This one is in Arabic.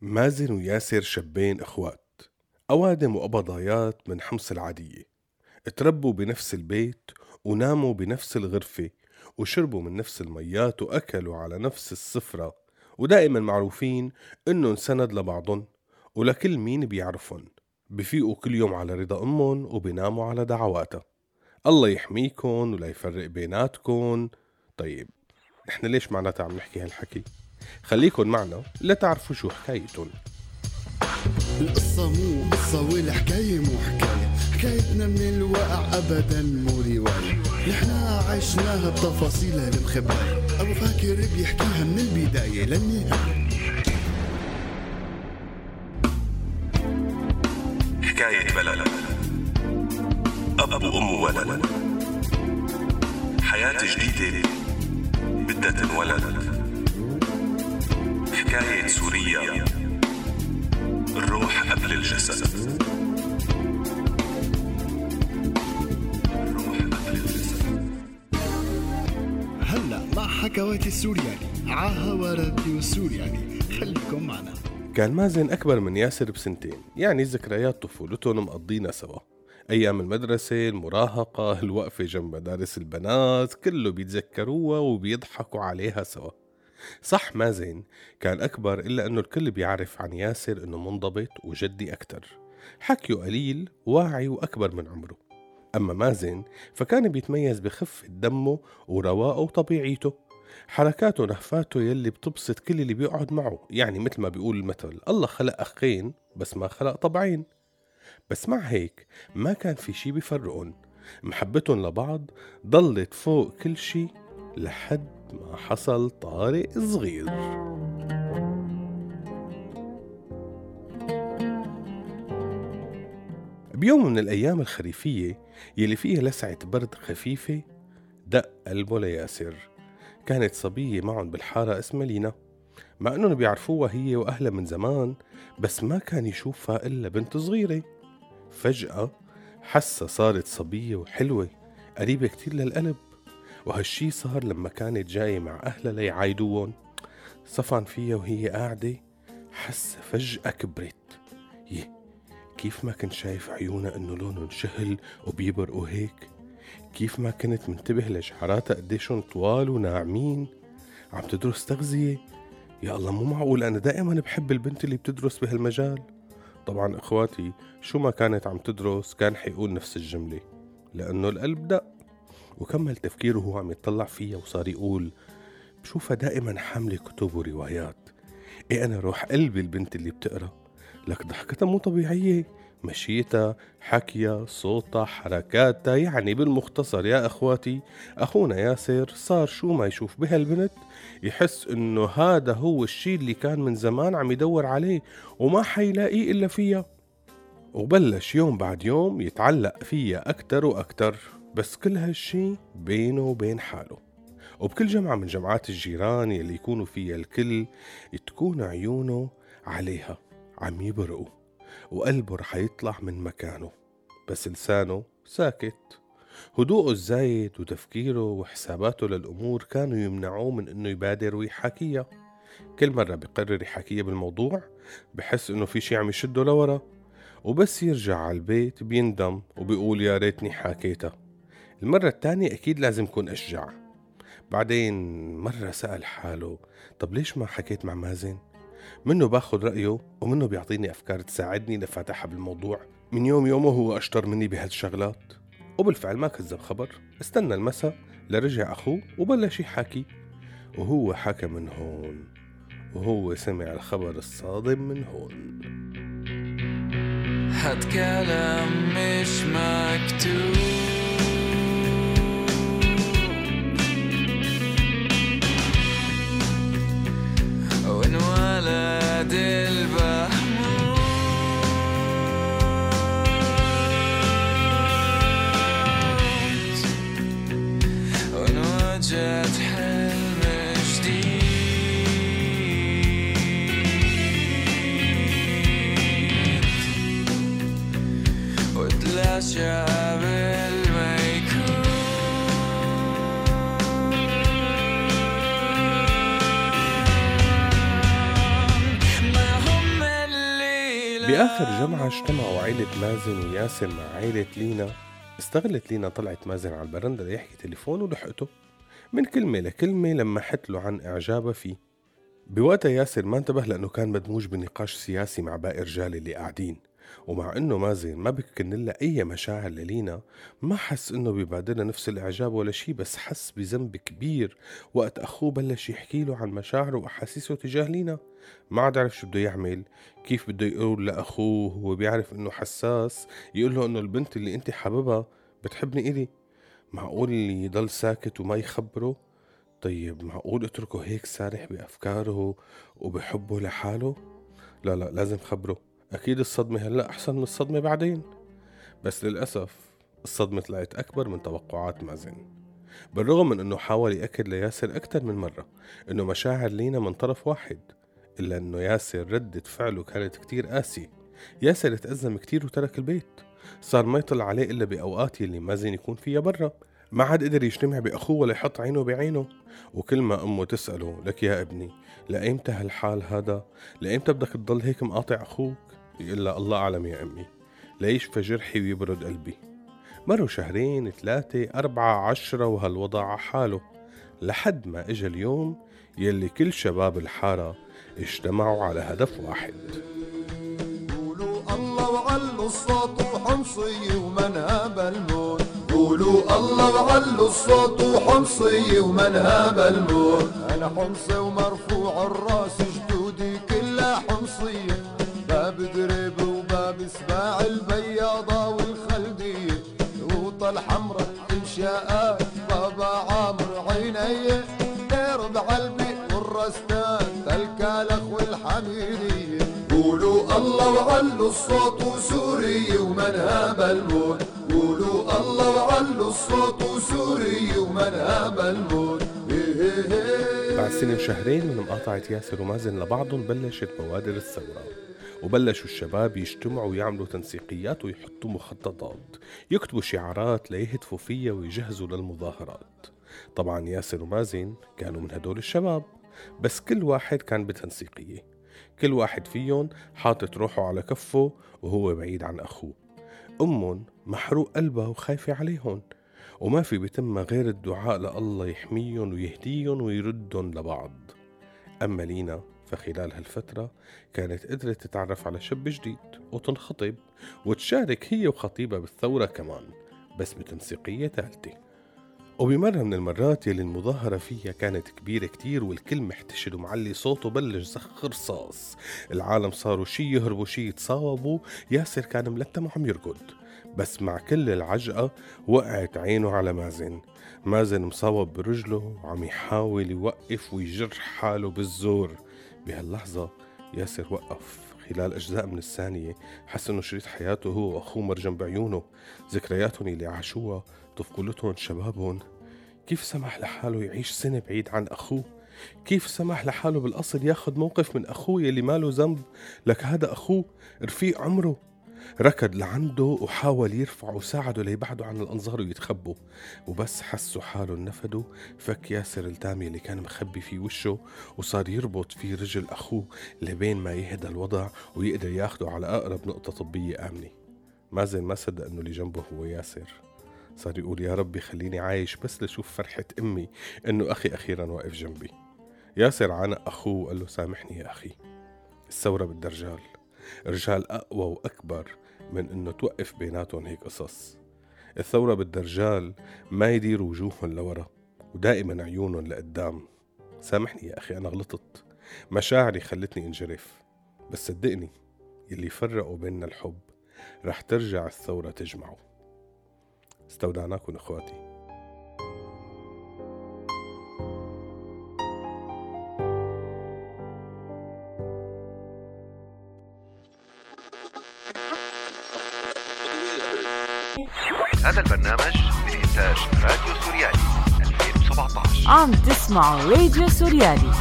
مازن وياسر شابين إخوات. أوادم وابضايات من حمص العادية. تربوا بنفس البيت وناموا بنفس الغرفة وشربوا من نفس الميات وأكلوا على نفس السفرة. ودائما معروفين إنهم سند لبعضن ولكل مين بيعرفن بفيقوا كل يوم على رضا أمهم وبيناموا على دعواتها. الله يحميكن ولا يفرق بيناتكن. طيب نحن ليش معناتها عم نحكي هالحكي؟ خليكن معنا لتعرفوا شو حكايتهم. القصة مو قصة والحكاية مو حكاية حكايتنا من الواقع أبدا مو رواية. نحنا عشناها بتفاصيلها المخباية أبو فاكر بيحكيها من البداية للنهاية. حكاية بلد. أب وأم وولد حياة جديدة بدها تنولد. حكاية سوريا الروح قبل الجسد. الروح قبل الجسد. هلا مع حكواتي السورياني عاها راديو السورياني. خليكم معنا. كان مازن أكبر من ياسر بسنتين يعني ذكريات طفولتهم مقضينا سوا. أيام المدرسة المراهقة الوقفة جنب مدارس البنات كله بيتذكروها وبيضحكوا عليها سوا. صح مازن كان أكبر إلا أنه الكل بيعرف عن ياسر أنه منضبط وجدي أكتر. حكيه قليل واعي وأكبر من عمره. أما مازن فكان بيتميز بخفة دمه ورواقه وطبيعيته. حركاته ونهفاته يلي بتبسط كل اللي بيقعد معه. يعني مثل ما بيقول المثل الله خلق أخين بس ما خلق طبعين. بس مع هيك ما كان في شي بيفرقن محبتهم لبعض ضلت فوق كل شي لحد ما حصل طارق صغير. بيوم من الأيام الخريفية يلي فيها لسعة برد خفيفة دق قلبه لياسر. كانت صبية معهم بالحارة اسمها لينا. مع إنهم بيعرفوها هي وأهلها من زمان بس ما كان يشوفها إلا بنت صغيرة. فجأة حسها صارت صبية وحلوة قريبة كتير للقلب. وهالشي صار لما كانت جاية مع أهلها ليعايدوهم صفن فيها وهي قاعدة حس فجأة كبرت. يه كيف ما كنت شايف عيونها إنه لونهم شهل وبيبرقوا هيك كيف ما كنت منتبه لشعراتها قديشهم طوال وناعمين؟ عم تدرس تغذية؟ يا الله مو معقول أنا دائما بحب البنت اللي بتدرس بهالمجال. طبعا إخواتي شو ما كانت عم تدرس كان حيقول نفس الجملة لأنه القلب دق. وكمل تفكيره وهو عم يطلع فيها وصار يقول بشوفها دائما حاملة كتب وروايات. إيه أنا روح قلبي البنت اللي بتقرأ؟ لك ضحكتها مو طبيعية. مشيتها حكيها صوتها حركاتها يعني بالمختصر يا أخواتي. أخونا ياسر صار شو ما يشوف بهالبنت يحس إنه هذا هو الشي اللي كان من زمان عم يدور عليه وما حيلاقيه إلا فيها. وبلش يوم بعد يوم يتعلق فيها أكتر وأكتر بس كل هالشي بينه وبين حاله. وبكل جمعة من جمعات الجيران يلي يكونوا فيها الكل تكون عيونه عليها عم يبرقوا وقلبه رح يطلع من مكانه بس لسانه ساكت. هدوءه الزايد وتفكيره وحساباته للأمور كانوا يمنعوه من إنه يبادر ويحكيها كل مرة بقرر يحكيها بالموضوع بحس إنه في شي عم يشده لورا. وبس يرجع على البيت بيندم وبيقول يا ريتني حكيتها المرة التانية أكيد لازم كون أشجع. بعدين مرة سأل حاله طب ليش ما حكيت مع مازن؟ منه باخد رأيه ومنه بيعطيني أفكار تساعدني لفتحها بالموضوع. من يوم يومه هو أشطر مني بهالشغلات. وبالفعل ما كذب خبر. استنى المساء لرجع أخوه وبلش يحكي وهو حكى من هون وهو سمع الخبر الصادم من هون. Hát kelem és megtűnt. بآخر جمعة اجتمعوا عيلة مازن وياسر مع عيلة لينا. استغلت لينا طلعت مازن على البرندة ليحكي تليفون ولحقته. من كلمة لكلمة لمحت له عن إعجابها فيه. بوقتها ياسر ما انتبه لأنه كان مدموج بنقاش سياسي مع باقي الرجال اللي قاعدين. ومع إنه مازن ما بكن لها أي مشاعر للينا ما حس إنه بيبادلها نفس الإعجاب ولا شي بس حس بذنب كبير وقت أخوه بلش يحكي له عن مشاعره وأحاسيسه تجاه لينا. ما عاد عرف شو بده يعمل كيف بده يقول لأخوه هو بيعرف إنه حساس يقول له إنه البنت اللي أنت حاببها بتحبني إلي. معقول يضل ساكت وما يخبره؟ طيب معقول اتركه هيك سارح بأفكاره وبحبه لحاله؟ لا لا لازم خبره. أكيد الصدمة هلأ أحسن من الصدمة بعدين. بس للأسف الصدمة طلعت أكبر من توقعات مازن. بالرغم من أنه حاول يأكد لياسر أكثر من مرة أنه مشاعر لينا من طرف واحد إلا أنه ياسر ردة فعله كانت كتير قاسية. ياسر تأزم كتير وترك البيت. صار ما يطلع عليه إلا بأوقات يلي مازن يكون فيها برا. ما عاد قدر يجتمع بأخوه ولا يحط عينه بعينه. وكل ما أمه تسأله لك يا ابني لأيمتى هالحال هذا؟ لأيمتى بدك تضل هيك مقاطع أخوك لها الله أعلم يا أمي ليشفى جرحي ويبرد قلبي؟ مروا شهرين ثلاثة أربعة عشرة وهالوضع على حاله لحد ما إجا اليوم يلي كل شباب الحارة اجتمعوا على هدف واحد. قولوا الله وعلوا الصوت وحمصي ومنهاب الموت. قولوا الله وعلوا الصوت وحمصي ومنهاب الموت. أنا حمصي ومرفوع الله وعلوا الصوت وسوري ومنهاب الموت. قولوا الله وعلوا الصوت إيه إيه إيه. بعد سنة وشهرين من مقاطعة ياسر ومازن لبعضهم بلشت بوادر الثورة. وبلشوا الشباب يجتمعوا ويعملوا تنسيقيات ويحطوا مخططات. يكتبوا شعارات ليهتفوا فيها ويجهزوا للمظاهرات. طبعا ياسر ومازن كانوا من هدول الشباب بس كل واحد كان بتنسيقية. كل واحد فيهم حاطط روحه على كفه وهو بعيد عن أخوه. أمهم محروق قلبها وخايفة عليهم. وما في بتمها غير الدعاء لله يحميهم ويهديهم ويردهم لبعض. أما لينا فخلال هالفترة كانت قدرت تتعرف على شاب جديد وتنخطب وتشارك هي وخطيبها بالثورة كمان بس بتنسيقية ثالثة. وبمرة من المرات يلي المظاهرة فيها كانت كبيرة كتير والكل محتشد ومعلي صوته بلش زخ رصاص. العالم صاروا شي يهربوا شي يتصاوبوا. ياسر كان ملتم وعم يركض بس مع كل العجقة وقعت عينه على مازن. مازن مصاب برجله وعم يحاول يوقف ويجر حاله بالزور. بهاللحظة ياسر وقف خلال أجزاء من الثانية. حس إنه شريط حياته هو وأخوه مرجم بعيونه. ذكرياتهم اللي عاشوها طفولتهم شبابهم. كيف سمح لحاله يعيش سنة بعيد عن أخوه؟ كيف سمح لحاله بالأصل ياخد موقف من أخوه يلي ماله ذنب؟ لك هذا أخوه رفيق عمره. ركض لعنده وحاول يرفعه وساعده ليبعدوا عن الأنظار ويتخبوا. وبس حسوا حاله نفدوا فك ياسر الدامية اللي كان مخبي في وشه وصار يربط في رجل أخوه لبين ما يهدى الوضع ويقدر ياخده على أقرب نقطة طبية آمنة. مازن ما صدق إنه اللي جنبه هو ياسر. صار يقول يا ربي خليني عايش بس لشوف فرحة أمي إنه أخي أخيرا واقف جنبي. ياسر عانق أخوه وقال له سامحني يا أخي. الثورة بدها رجال أقوى وأكبر من إنه توقف بيناتهم هيك قصص. الثورة بدها رجال ما يديروا وجوههم لورا ودائما عيونهم لقدام. سامحني يا أخي أنا غلطت. مشاعري خلتني انجرف. بس صدقني يلي فرقوا بيننا الحب رح ترجع الثورة تجمعه. استودعناكم إخواتي. هذا البرنامج من إنتاج راديو سوريالي 2017 عم تسمعوا راديو سوريالي.